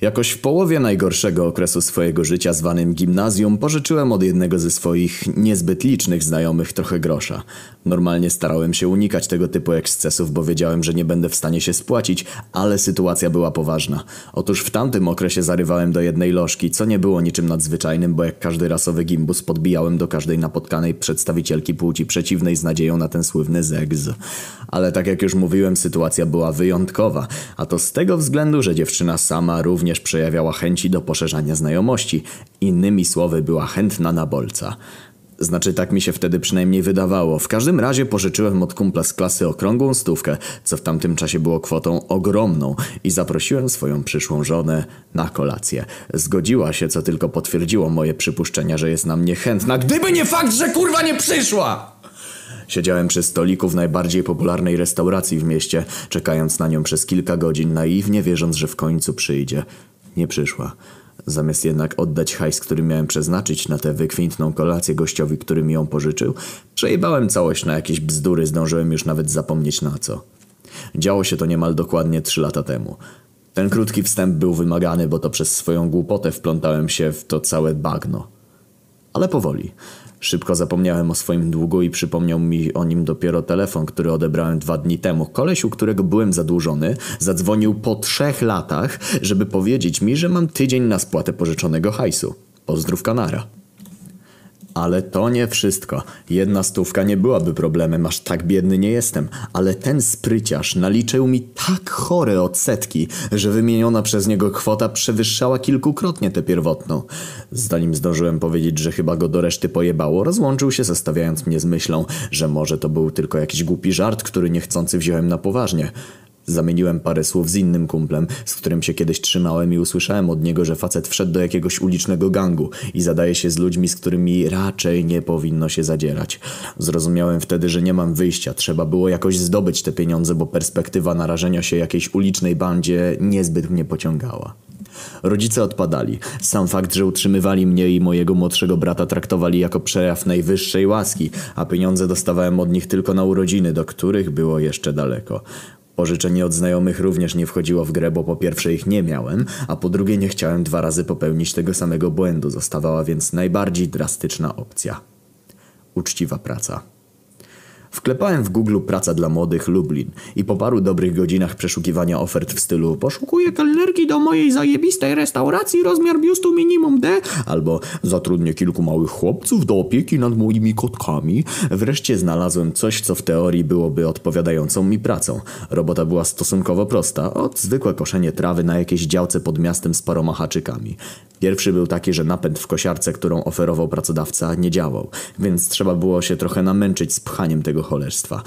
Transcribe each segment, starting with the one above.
Jakoś w połowie najgorszego okresu swojego życia zwanym gimnazjum pożyczyłem od jednego ze swoich niezbyt licznych znajomych trochę grosza. Normalnie starałem się unikać tego typu ekscesów, bo wiedziałem, że nie będę w stanie się spłacić, ale sytuacja była poważna. Otóż w tamtym okresie zarywałem do jednej lożki, co nie było niczym nadzwyczajnym, bo jak każdy rasowy gimbus podbijałem do każdej napotkanej przedstawicielki płci przeciwnej z nadzieją na ten słynny zegz. Ale tak jak już mówiłem, sytuacja była wyjątkowa, a to z tego względu, że dziewczyna sama również również przejawiała chęci do poszerzania znajomości. Innymi słowy, była chętna na bolca. Znaczy, tak mi się wtedy przynajmniej wydawało. W każdym razie pożyczyłem od kumpla z klasy okrągłą stówkę, co w tamtym czasie było kwotą ogromną i zaprosiłem swoją przyszłą żonę na kolację. Zgodziła się, co tylko potwierdziło moje przypuszczenia, że jest na mnie chętna, gdyby nie fakt, że kurwa nie przyszła! Siedziałem przy stoliku w najbardziej popularnej restauracji w mieście, czekając na nią przez kilka godzin, naiwnie wierząc, że w końcu przyjdzie. Nie przyszła. Zamiast jednak oddać hajs, który miałem przeznaczyć na tę wykwintną kolację gościowi, który mi ją pożyczył, przejebałem całość na jakieś bzdury, zdążyłem już nawet zapomnieć na co. Działo się to niemal dokładnie trzy lata temu. Ten krótki wstęp był wymagany, bo to przez swoją głupotę wplątałem się w to całe bagno. Ale powoli. Szybko zapomniałem o swoim długu i przypomniał mi o nim dopiero telefon, który odebrałem dwa dni temu. Koleś, u którego byłem zadłużony, zadzwonił po trzech latach, żeby powiedzieć mi, że mam tydzień na spłatę pożyczonego hajsu. Pozdrów Kanara. Ale to nie wszystko. Jedna stówka nie byłaby problemem, aż tak biedny nie jestem. Ale ten spryciarz naliczył mi tak chore odsetki, że wymieniona przez niego kwota przewyższała kilkukrotnie tę pierwotną. Zanim zdążyłem powiedzieć, że chyba go do reszty pojebało, rozłączył się zostawiając mnie z myślą, że może to był tylko jakiś głupi żart, który niechcący wziąłem na poważnie. Zamieniłem parę słów z innym kumplem, z którym się kiedyś trzymałem i usłyszałem od niego, że facet wszedł do jakiegoś ulicznego gangu i zadaje się z ludźmi, z którymi raczej nie powinno się zadzierać. Zrozumiałem wtedy, że nie mam wyjścia, trzeba było jakoś zdobyć te pieniądze, bo perspektywa narażenia się jakiejś ulicznej bandzie niezbyt mnie pociągała. Rodzice odpadali. Sam fakt, że utrzymywali mnie i mojego młodszego brata traktowali jako przejaw najwyższej łaski, a pieniądze dostawałem od nich tylko na urodziny, do których było jeszcze daleko. Pożyczenie od znajomych również nie wchodziło w grę, bo po pierwsze ich nie miałem, a po drugie nie chciałem dwa razy popełnić tego samego błędu. Zostawała więc najbardziej drastyczna opcja. Uczciwa praca. Wklepałem w Google praca dla młodych Lublin i po paru dobrych godzinach przeszukiwania ofert w stylu poszukuję kelnerki do mojej zajebistej restauracji rozmiar biustu minimum D albo zatrudnię kilku małych chłopców do opieki nad moimi kotkami. Wreszcie znalazłem coś, co w teorii byłoby odpowiadającą mi pracą. Robota była stosunkowo prosta, od zwykłe koszenie trawy na jakiejś działce pod miastem z paroma haczykami. Pierwszy był taki, że napęd w kosiarce, którą oferował pracodawca, nie działał, więc trzeba było się trochę namęczyć z pchaniem tego cholerstwa.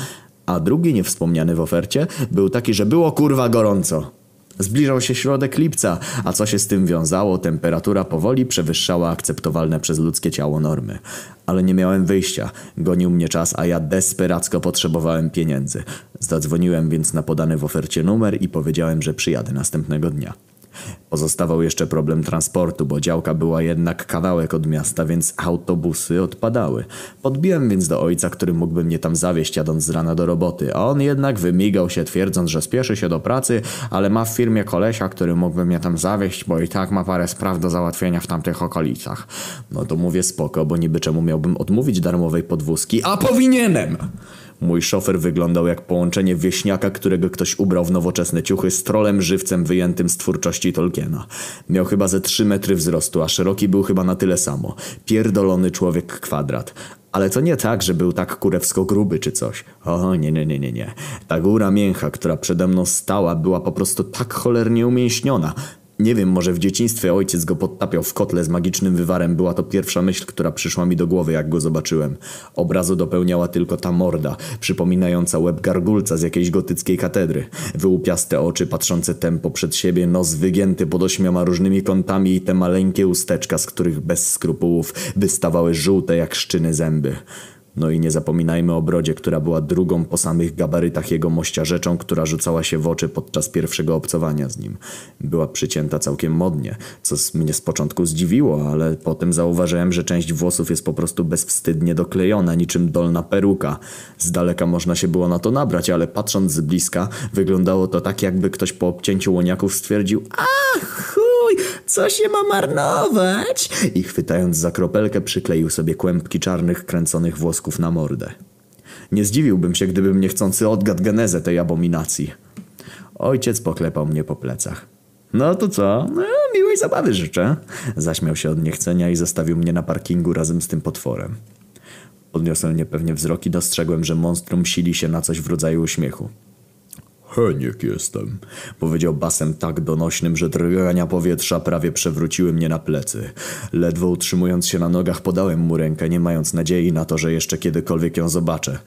A drugi, niewspomniany w ofercie, był taki, że było kurwa gorąco. Zbliżał się środek lipca, a co się z tym wiązało, temperatura powoli przewyższała akceptowalne przez ludzkie ciało normy. Ale nie miałem wyjścia. Gonił mnie czas, a ja desperacko potrzebowałem pieniędzy. Zadzwoniłem więc na podany w ofercie numer i powiedziałem, że przyjadę następnego dnia. Pozostawał jeszcze problem transportu, bo działka była jednak kawałek od miasta, więc autobusy odpadały. Podbiłem więc do ojca, który mógłby mnie tam zawieźć jadąc z rana do roboty, a on jednak wymigał się twierdząc, że spieszy się do pracy, ale ma w firmie kolesia, który mógłby mnie tam zawieźć, bo i tak ma parę spraw do załatwienia w tamtych okolicach. No to mówię spoko, bo niby czemu miałbym odmówić darmowej podwózki, a powinienem! Mój szofer wyglądał jak połączenie wieśniaka, którego ktoś ubrał w nowoczesne ciuchy z trolem żywcem wyjętym z twórczości Tolkiena. Miał chyba ze trzy metry wzrostu, a szeroki był chyba na tyle samo. Pierdolony człowiek kwadrat. Ale to nie tak, że był tak kurewsko gruby czy coś. O, nie, nie, nie, nie, nie. Ta góra mięcha, która przede mną stała, była po prostu tak cholernie umięśniona. Nie wiem, może w dzieciństwie ojciec go podtapiał w kotle z magicznym wywarem. Była to pierwsza myśl, która przyszła mi do głowy, jak go zobaczyłem. Obrazu dopełniała tylko ta morda, przypominająca łeb gargulca z jakiejś gotyckiej katedry. Wyłupiaste oczy patrzące tempo przed siebie, nos wygięty pod ośmioma różnymi kątami i te maleńkie usteczka, z których bez skrupułów wystawały żółte jak szczyny zęby. No i nie zapominajmy o brodzie, która była drugą po samych gabarytach jego mościa rzeczą, która rzucała się w oczy podczas pierwszego obcowania z nim. Była przycięta całkiem modnie, co mnie z początku zdziwiło, ale potem zauważyłem, że część włosów jest po prostu bezwstydnie doklejona, niczym dolna peruka. Z daleka można się było na to nabrać, ale patrząc z bliska, wyglądało to tak, jakby ktoś po obcięciu łoniaków stwierdził Ach! Co się ma marnować? I chwytając za kropelkę przykleił sobie kłębki czarnych, kręconych włosków na mordę. Nie zdziwiłbym się, gdybym niechcący odgadł genezę tej abominacji. Ojciec poklepał mnie po plecach. No to co? No, miłej zabawy życzę. Zaśmiał się od niechcenia i zostawił mnie na parkingu razem z tym potworem. Podniosłem niepewnie wzrok i dostrzegłem, że monstrum sili się na coś w rodzaju uśmiechu. Heniek jestem, powiedział basem tak donośnym, że drgania powietrza prawie przewróciły mnie na plecy. Ledwo utrzymując się na nogach podałem mu rękę, nie mając nadziei na to, że jeszcze kiedykolwiek ją zobaczę.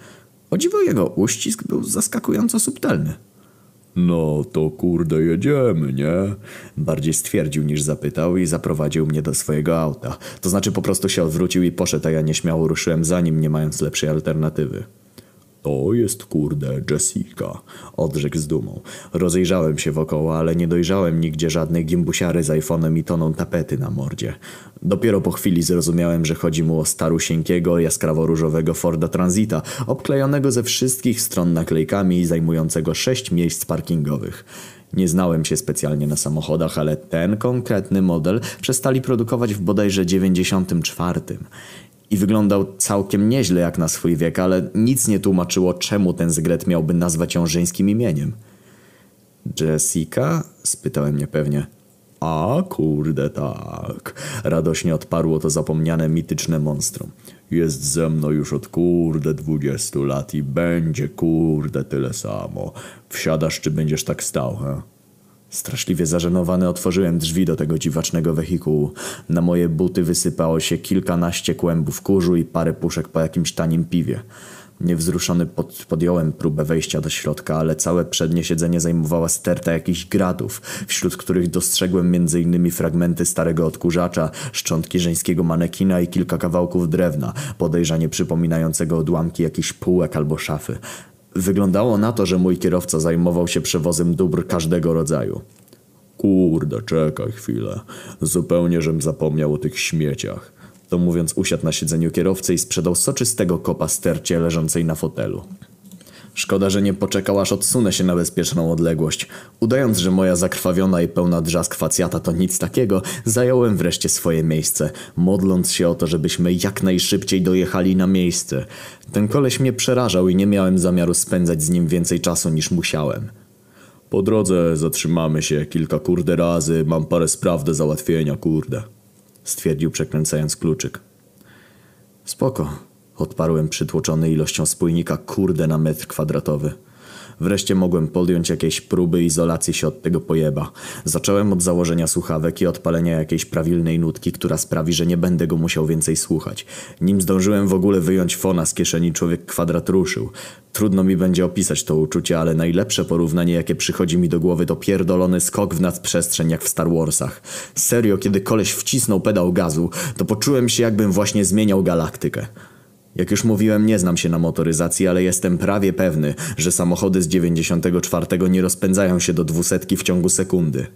O dziwo jego uścisk był zaskakująco subtelny. No to kurde jedziemy, nie? Bardziej stwierdził niż zapytał i zaprowadził mnie do swojego auta. To znaczy po prostu się odwrócił i poszedł, a ja nieśmiało ruszyłem za nim, nie mając lepszej alternatywy. To jest kurde Jessica, odrzekł z dumą. Rozejrzałem się wokoło, ale nie dojrzałem nigdzie żadnej gimbusiary z iPhone'em i toną tapety na mordzie. Dopiero po chwili zrozumiałem, że chodzi mu o starusieńkiego, jaskrawo-różowego Forda Transita, obklejonego ze wszystkich stron naklejkami i zajmującego sześć miejsc parkingowych. Nie znałem się specjalnie na samochodach, ale ten konkretny model przestali produkować w bodajże 94 i wyglądał całkiem nieźle jak na swój wiek, ale nic nie tłumaczyło, czemu ten zgret miałby nazwać ją żeńskim imieniem. Jessica? spytałem niepewnie. A kurde tak. Radośnie odparło to zapomniane mityczne monstrum. Jest ze mną już od kurde dwudziestu lat i będzie kurde tyle samo. Wsiadasz czy będziesz tak stał, he? Straszliwie zażenowany otworzyłem drzwi do tego dziwacznego wehikułu. Na moje buty wysypało się kilkanaście kłębów kurzu i parę puszek po jakimś tanim piwie. Niewzruszony pod, podjąłem próbę wejścia do środka, ale całe przednie siedzenie zajmowała sterta jakichś gratów, wśród których dostrzegłem m.in. fragmenty starego odkurzacza, szczątki żeńskiego manekina i kilka kawałków drewna, podejrzanie przypominającego odłamki jakichś półek albo szafy. Wyglądało na to, że mój kierowca zajmował się przewozem dóbr każdego rodzaju. Kurde, czekaj chwilę. Zupełnie żem zapomniał o tych śmieciach. To mówiąc usiadł na siedzeniu kierowcy i sprzedał soczystego kopa stercie leżącej na fotelu. Szkoda, że nie poczekał aż odsunę się na bezpieczną odległość. Udając, że moja zakrwawiona i pełna drzask facjata to nic takiego, zająłem wreszcie swoje miejsce, modląc się o to, żebyśmy jak najszybciej dojechali na miejsce. Ten koleś mnie przerażał i nie miałem zamiaru spędzać z nim więcej czasu niż musiałem. Po drodze zatrzymamy się kilka kurde razy, mam parę spraw do załatwienia, kurde. Stwierdził przekręcając kluczyk. Spoko. Odparłem przytłoczony ilością spójnika kurde na metr kwadratowy. Wreszcie mogłem podjąć jakieś próby izolacji się od tego pojeba. Zacząłem od założenia słuchawek i odpalenia jakiejś prawilnej nutki, która sprawi, że nie będę go musiał więcej słuchać. Nim zdążyłem w ogóle wyjąć fona z kieszeni, człowiek kwadrat ruszył. Trudno mi będzie opisać to uczucie, ale najlepsze porównanie, jakie przychodzi mi do głowy, to pierdolony skok w nadprzestrzeń jak w Star Warsach. Serio, kiedy koleś wcisnął pedał gazu, to poczułem się jakbym właśnie zmieniał galaktykę. Jak już mówiłem, nie znam się na motoryzacji, ale jestem prawie pewny, że samochody z 94 nie rozpędzają się do dwusetki w ciągu sekundy.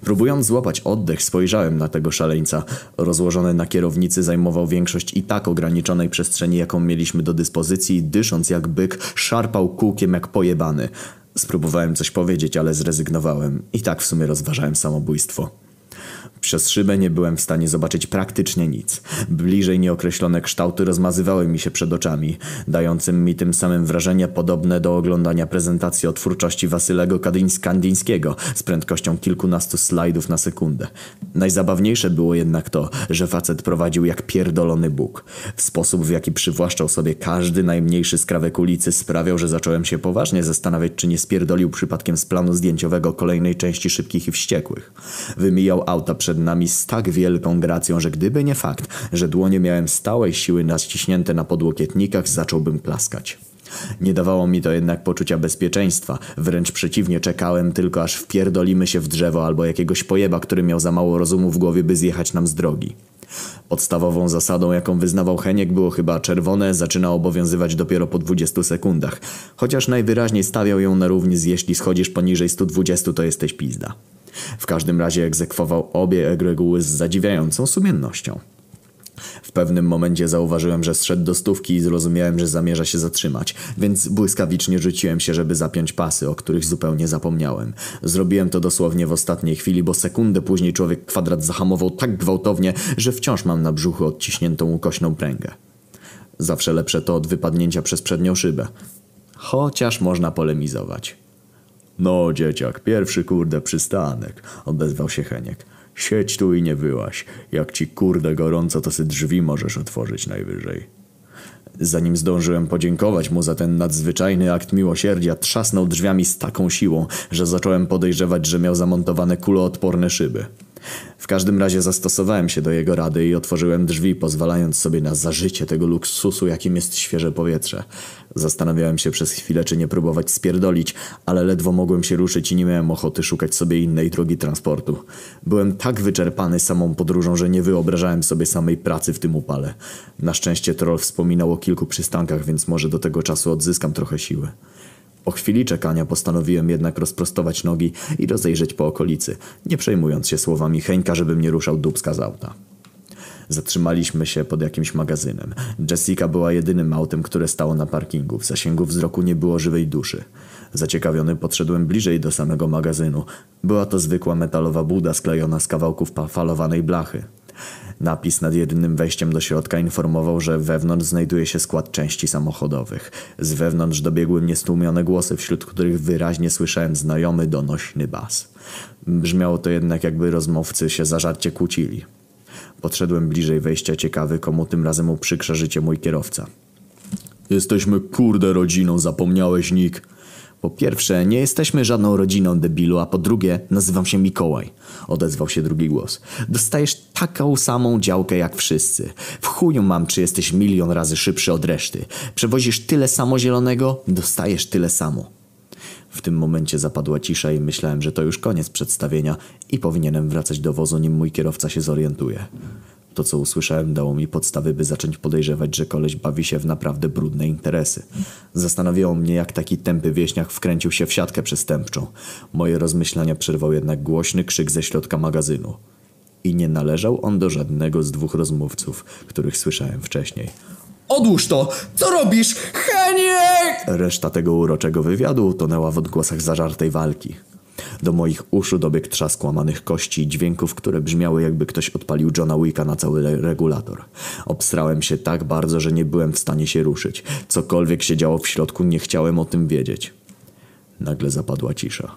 Próbując złapać oddech, spojrzałem na tego szaleńca. Rozłożony na kierownicy zajmował większość i tak ograniczonej przestrzeni, jaką mieliśmy do dyspozycji, dysząc jak byk, szarpał kółkiem jak pojebany. Spróbowałem coś powiedzieć, ale zrezygnowałem. I tak w sumie rozważałem samobójstwo. Przez szybę nie byłem w stanie zobaczyć praktycznie nic. Bliżej nieokreślone kształty rozmazywały mi się przed oczami, dającym mi tym samym wrażenie podobne do oglądania prezentacji o twórczości Wasylego Kadyńsk-Kandyńskiego z prędkością kilkunastu slajdów na sekundę. Najzabawniejsze było jednak to, że facet prowadził jak pierdolony Bóg. W sposób, w jaki przywłaszczał sobie każdy najmniejszy skrawek ulicy sprawiał, że zacząłem się poważnie zastanawiać, czy nie spierdolił przypadkiem z planu zdjęciowego kolejnej części Szybkich i Wściekłych. Wymijał auta przed nami z tak wielką gracją, że gdyby nie fakt, że dłonie miałem stałej siły naściśnięte na podłokietnikach, zacząłbym klaskać. Nie dawało mi to jednak poczucia bezpieczeństwa, wręcz przeciwnie czekałem tylko aż wpierdolimy się w drzewo albo jakiegoś pojeba, który miał za mało rozumu w głowie, by zjechać nam z drogi. Podstawową zasadą, jaką wyznawał Heniek, było chyba czerwone, zaczyna obowiązywać dopiero po 20 sekundach. Chociaż najwyraźniej stawiał ją na równi z jeśli schodzisz poniżej 120, to jesteś pizda. W każdym razie egzekwował obie reguły z zadziwiającą sumiennością. W pewnym momencie zauważyłem, że zszedł do stówki i zrozumiałem, że zamierza się zatrzymać, więc błyskawicznie rzuciłem się, żeby zapiąć pasy, o których zupełnie zapomniałem. Zrobiłem to dosłownie w ostatniej chwili, bo sekundę później człowiek kwadrat zahamował tak gwałtownie, że wciąż mam na brzuchu odciśniętą ukośną pręgę. Zawsze lepsze to od wypadnięcia przez przednią szybę. Chociaż można polemizować. No, dzieciak, pierwszy kurde przystanek, odezwał się Heniek. Siedź tu i nie wyłaś. Jak ci kurde gorąco, to sy drzwi możesz otworzyć najwyżej. Zanim zdążyłem podziękować mu za ten nadzwyczajny akt miłosierdzia, trzasnął drzwiami z taką siłą, że zacząłem podejrzewać, że miał zamontowane kuloodporne szyby. W każdym razie zastosowałem się do jego rady i otworzyłem drzwi, pozwalając sobie na zażycie tego luksusu, jakim jest świeże powietrze. Zastanawiałem się przez chwilę, czy nie próbować spierdolić, ale ledwo mogłem się ruszyć i nie miałem ochoty szukać sobie innej drogi transportu. Byłem tak wyczerpany samą podróżą, że nie wyobrażałem sobie samej pracy w tym upale. Na szczęście troll wspominał o kilku przystankach, więc może do tego czasu odzyskam trochę siły. Po chwili czekania postanowiłem jednak rozprostować nogi i rozejrzeć po okolicy, nie przejmując się słowami Heńka, żebym nie ruszał dubska z auta. Zatrzymaliśmy się pod jakimś magazynem. Jessica była jedynym autem, które stało na parkingu. W zasięgu wzroku nie było żywej duszy. Zaciekawiony podszedłem bliżej do samego magazynu. Była to zwykła metalowa buda sklejona z kawałków falowanej blachy. Napis nad jedynym wejściem do środka informował, że wewnątrz znajduje się skład części samochodowych. Z wewnątrz dobiegły mnie stłumione głosy, wśród których wyraźnie słyszałem znajomy donośny bas. Brzmiało to jednak jakby rozmówcy się zażarcie kłócili. Podszedłem bliżej wejścia ciekawy, komu tym razem uprzykrza życie mój kierowca. Jesteśmy kurde rodziną, zapomniałeś Nick. Po pierwsze, nie jesteśmy żadną rodziną debilu, a po drugie, nazywam się Mikołaj. Odezwał się drugi głos. Dostajesz taką samą działkę jak wszyscy. W chuju mam, czy jesteś milion razy szybszy od reszty. Przewozisz tyle samo zielonego, dostajesz tyle samo. W tym momencie zapadła cisza i myślałem, że to już koniec przedstawienia i powinienem wracać do wozu, nim mój kierowca się zorientuje. To, co usłyszałem, dało mi podstawy, by zacząć podejrzewać, że koleś bawi się w naprawdę brudne interesy. Zastanawiało mnie, jak taki tępy wieśniak wkręcił się w siatkę przestępczą. Moje rozmyślania przerwał jednak głośny krzyk ze środka magazynu. I nie należał on do żadnego z dwóch rozmówców, których słyszałem wcześniej. Odłóż to! Co robisz? Heniek! Reszta tego uroczego wywiadu utonęła w odgłosach zażartej walki. Do moich uszu dobiegł trzask łamanych kości i dźwięków, które brzmiały jakby ktoś odpalił Johna Wicka na cały regulator. Obstrałem się tak bardzo, że nie byłem w stanie się ruszyć. Cokolwiek się działo w środku, nie chciałem o tym wiedzieć. Nagle zapadła cisza.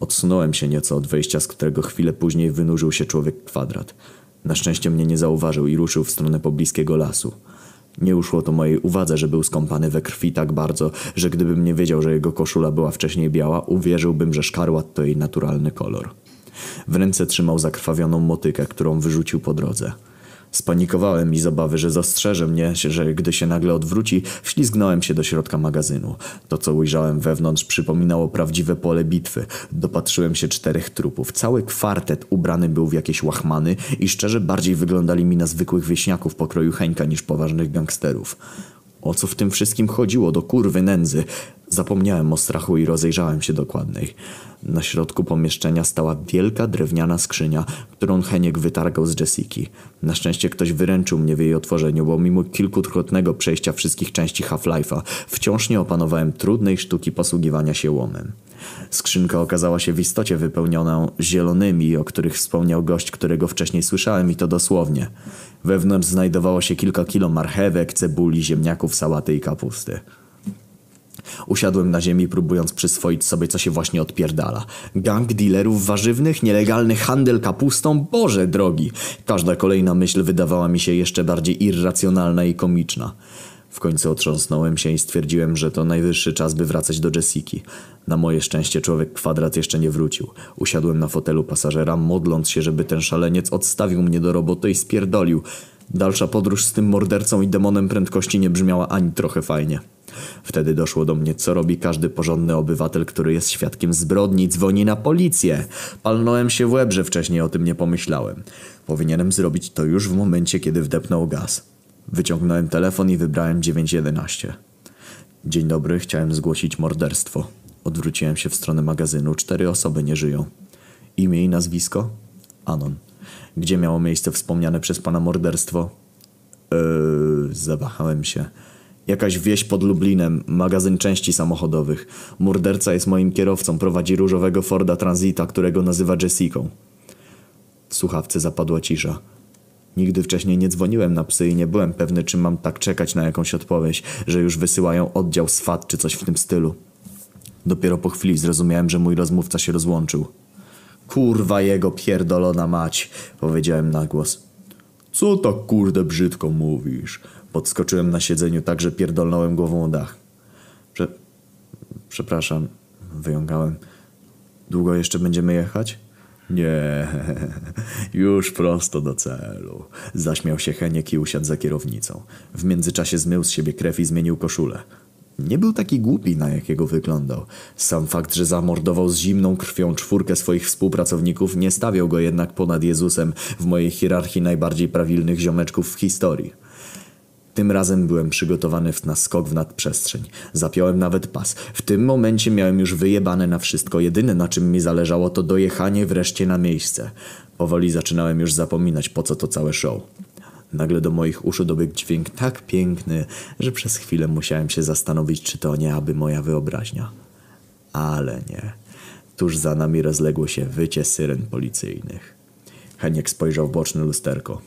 Odsunąłem się nieco od wejścia, z którego chwilę później wynurzył się człowiek kwadrat. Na szczęście mnie nie zauważył i ruszył w stronę pobliskiego lasu. Nie uszło to mojej uwadze, że był skąpany we krwi tak bardzo, że gdybym nie wiedział, że jego koszula była wcześniej biała, uwierzyłbym, że szkarłat to jej naturalny kolor. W ręce trzymał zakrwawioną motykę, którą wyrzucił po drodze. Spanikowałem i z obawy, że zastrzeże mnie, że gdy się nagle odwróci, wślizgnąłem się do środka magazynu. To, co ujrzałem wewnątrz, przypominało prawdziwe pole bitwy. Dopatrzyłem się czterech trupów. Cały kwartet ubrany był w jakieś łachmany i szczerze bardziej wyglądali mi na zwykłych wieśniaków pokroju Heńka niż poważnych gangsterów. O co w tym wszystkim chodziło do kurwy nędzy? Zapomniałem o strachu i rozejrzałem się dokładniej. Na środku pomieszczenia stała wielka drewniana skrzynia, którą Heniek wytargał z Jessiki. Na szczęście ktoś wyręczył mnie w jej otworzeniu, bo mimo kilkukrotnego przejścia wszystkich części Half-Life'a wciąż nie opanowałem trudnej sztuki posługiwania się łomem. Skrzynka okazała się w istocie wypełniona zielonymi, o których wspomniał gość, którego wcześniej słyszałem i to dosłownie. Wewnątrz znajdowało się kilka kilo marchewek, cebuli, ziemniaków, sałaty i kapusty. Usiadłem na ziemi, próbując przyswoić sobie, co się właśnie odpierdala. Gang dealerów warzywnych, nielegalny handel kapustą? Boże drogi! Każda kolejna myśl wydawała mi się jeszcze bardziej irracjonalna i komiczna. W końcu otrząsnąłem się i stwierdziłem, że to najwyższy czas, by wracać do Jessiki. Na moje szczęście człowiek kwadrat jeszcze nie wrócił. Usiadłem na fotelu pasażera, modląc się, żeby ten szaleniec odstawił mnie do roboty i spierdolił. Dalsza podróż z tym mordercą i demonem prędkości nie brzmiała ani trochę fajnie. Wtedy doszło do mnie, co robi każdy porządny obywatel, który jest świadkiem zbrodni, dzwoni na policję. Palnąłem się w łeb, że wcześniej o tym nie pomyślałem. Powinienem zrobić to już w momencie, kiedy wdepnął gaz. Wyciągnąłem telefon i wybrałem 911. Dzień dobry, chciałem zgłosić morderstwo. Odwróciłem się w stronę magazynu. Cztery osoby nie żyją. Imię i nazwisko? Anon. Gdzie miało miejsce wspomniane przez pana morderstwo? Eee, zawahałem się. Jakaś wieś pod Lublinem, magazyn części samochodowych. Morderca jest moim kierowcą, prowadzi różowego Forda Transita, którego nazywa Jessiką. W słuchawce zapadła cisza. Nigdy wcześniej nie dzwoniłem na psy i nie byłem pewny, czy mam tak czekać na jakąś odpowiedź, że już wysyłają oddział SWAT czy coś w tym stylu. Dopiero po chwili zrozumiałem, że mój rozmówca się rozłączył. Kurwa jego pierdolona mać, powiedziałem na głos. Co tak kurde brzydko mówisz? Podskoczyłem na siedzeniu tak, że pierdolnąłem głową o dach. Prze... Przepraszam, wyjąkałem. Długo jeszcze będziemy jechać? Nie, już prosto do celu. Zaśmiał się Heniek i usiadł za kierownicą. W międzyczasie zmył z siebie krew i zmienił koszulę. Nie był taki głupi, na jakiego wyglądał. Sam fakt, że zamordował z zimną krwią czwórkę swoich współpracowników, nie stawiał go jednak ponad Jezusem w mojej hierarchii najbardziej prawilnych ziomeczków w historii. Tym razem byłem przygotowany na skok w nadprzestrzeń. Zapiąłem nawet pas. W tym momencie miałem już wyjebane na wszystko. Jedyne na czym mi zależało to dojechanie wreszcie na miejsce. Powoli zaczynałem już zapominać po co to całe show. Nagle do moich uszu dobiegł dźwięk tak piękny, że przez chwilę musiałem się zastanowić, czy to nie aby moja wyobraźnia. Ale nie. Tuż za nami rozległo się wycie syren policyjnych. Heniek spojrzał w boczne lusterko.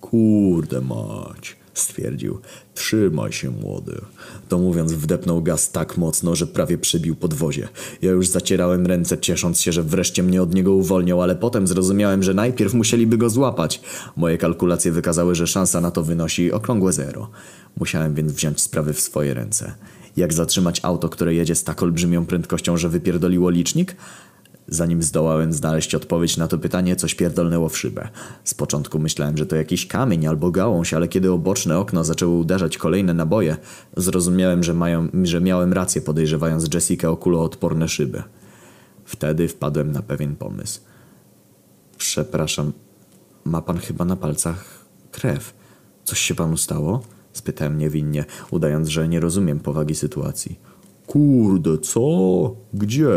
Kurde mać, stwierdził. Trzymaj się, młody. To mówiąc, wdepnął gaz tak mocno, że prawie przybił podwozie. Ja już zacierałem ręce, ciesząc się, że wreszcie mnie od niego uwolnią, ale potem zrozumiałem, że najpierw musieliby go złapać. Moje kalkulacje wykazały, że szansa na to wynosi okrągłe zero. Musiałem więc wziąć sprawy w swoje ręce. Jak zatrzymać auto, które jedzie z tak olbrzymią prędkością, że wypierdoliło licznik? Zanim zdołałem znaleźć odpowiedź na to pytanie, coś pierdolnęło w szybę. Z początku myślałem, że to jakiś kamień albo gałąź, ale kiedy o boczne okno zaczęły uderzać kolejne naboje, zrozumiałem, że, mają, że miałem rację podejrzewając Jessica o kuloodporne szyby. Wtedy wpadłem na pewien pomysł. Przepraszam, ma pan chyba na palcach krew. Coś się panu stało? Spytałem niewinnie, udając, że nie rozumiem powagi sytuacji. Kurde, co? Gdzie?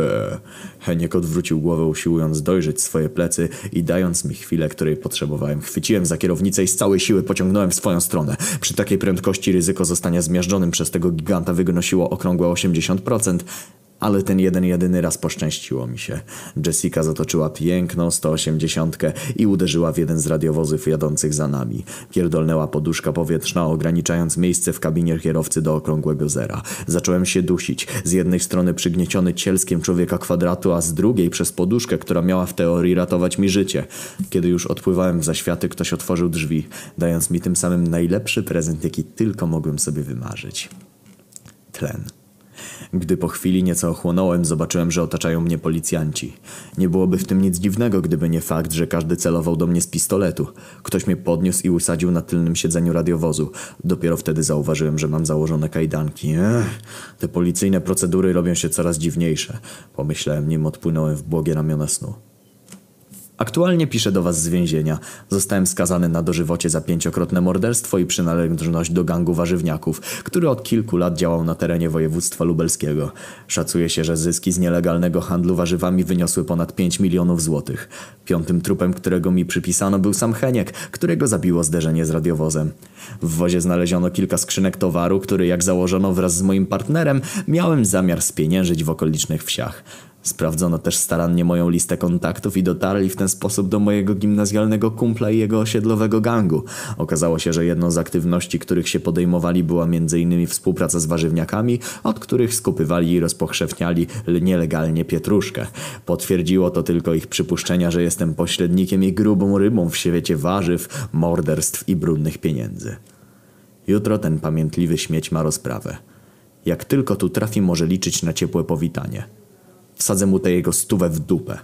Heniek odwrócił głowę, usiłując dojrzeć swoje plecy i dając mi chwilę, której potrzebowałem. Chwyciłem za kierownicę i z całej siły pociągnąłem w swoją stronę. Przy takiej prędkości ryzyko zostania zmiażdżonym przez tego giganta wynosiło okrągłe 80%, ale ten jeden jedyny raz poszczęściło mi się. Jessica zatoczyła piękną 180 i uderzyła w jeden z radiowozów jadących za nami. Pierdolnęła poduszka powietrzna, ograniczając miejsce w kabinie kierowcy do okrągłego zera. Zacząłem się dusić. Z jednej strony przygnieciony cielskiem człowieka kwadratu, a z drugiej przez poduszkę, która miała w teorii ratować mi życie. Kiedy już odpływałem w zaświaty, ktoś otworzył drzwi, dając mi tym samym najlepszy prezent, jaki tylko mogłem sobie wymarzyć. Tlen. Gdy po chwili nieco ochłonąłem, zobaczyłem, że otaczają mnie policjanci. Nie byłoby w tym nic dziwnego, gdyby nie fakt, że każdy celował do mnie z pistoletu. Ktoś mnie podniósł i usadził na tylnym siedzeniu radiowozu. Dopiero wtedy zauważyłem, że mam założone kajdanki. Ech, te policyjne procedury robią się coraz dziwniejsze. Pomyślałem, nim odpłynąłem w błogie ramiona snu. Aktualnie piszę do was z więzienia. Zostałem skazany na dożywocie za pięciokrotne morderstwo i przynależność do gangu warzywniaków, który od kilku lat działał na terenie województwa lubelskiego. Szacuje się, że zyski z nielegalnego handlu warzywami wyniosły ponad 5 milionów złotych. Piątym trupem, którego mi przypisano był sam Heniek, którego zabiło zderzenie z radiowozem. W wozie znaleziono kilka skrzynek towaru, który jak założono wraz z moim partnerem, miałem zamiar spieniężyć w okolicznych wsiach. Sprawdzono też starannie moją listę kontaktów i dotarli w ten sposób do mojego gimnazjalnego kumpla i jego osiedlowego gangu. Okazało się, że jedną z aktywności, których się podejmowali była m.in. współpraca z warzywniakami, od których skupywali i rozpochrzewniali nielegalnie pietruszkę. Potwierdziło to tylko ich przypuszczenia, że jestem pośrednikiem i grubą rybą w świecie warzyw, morderstw i brudnych pieniędzy. Jutro ten pamiętliwy śmieć ma rozprawę. Jak tylko tu trafi, może liczyć na ciepłe powitanie. Wsadzę mu tę jego stówę w dupę.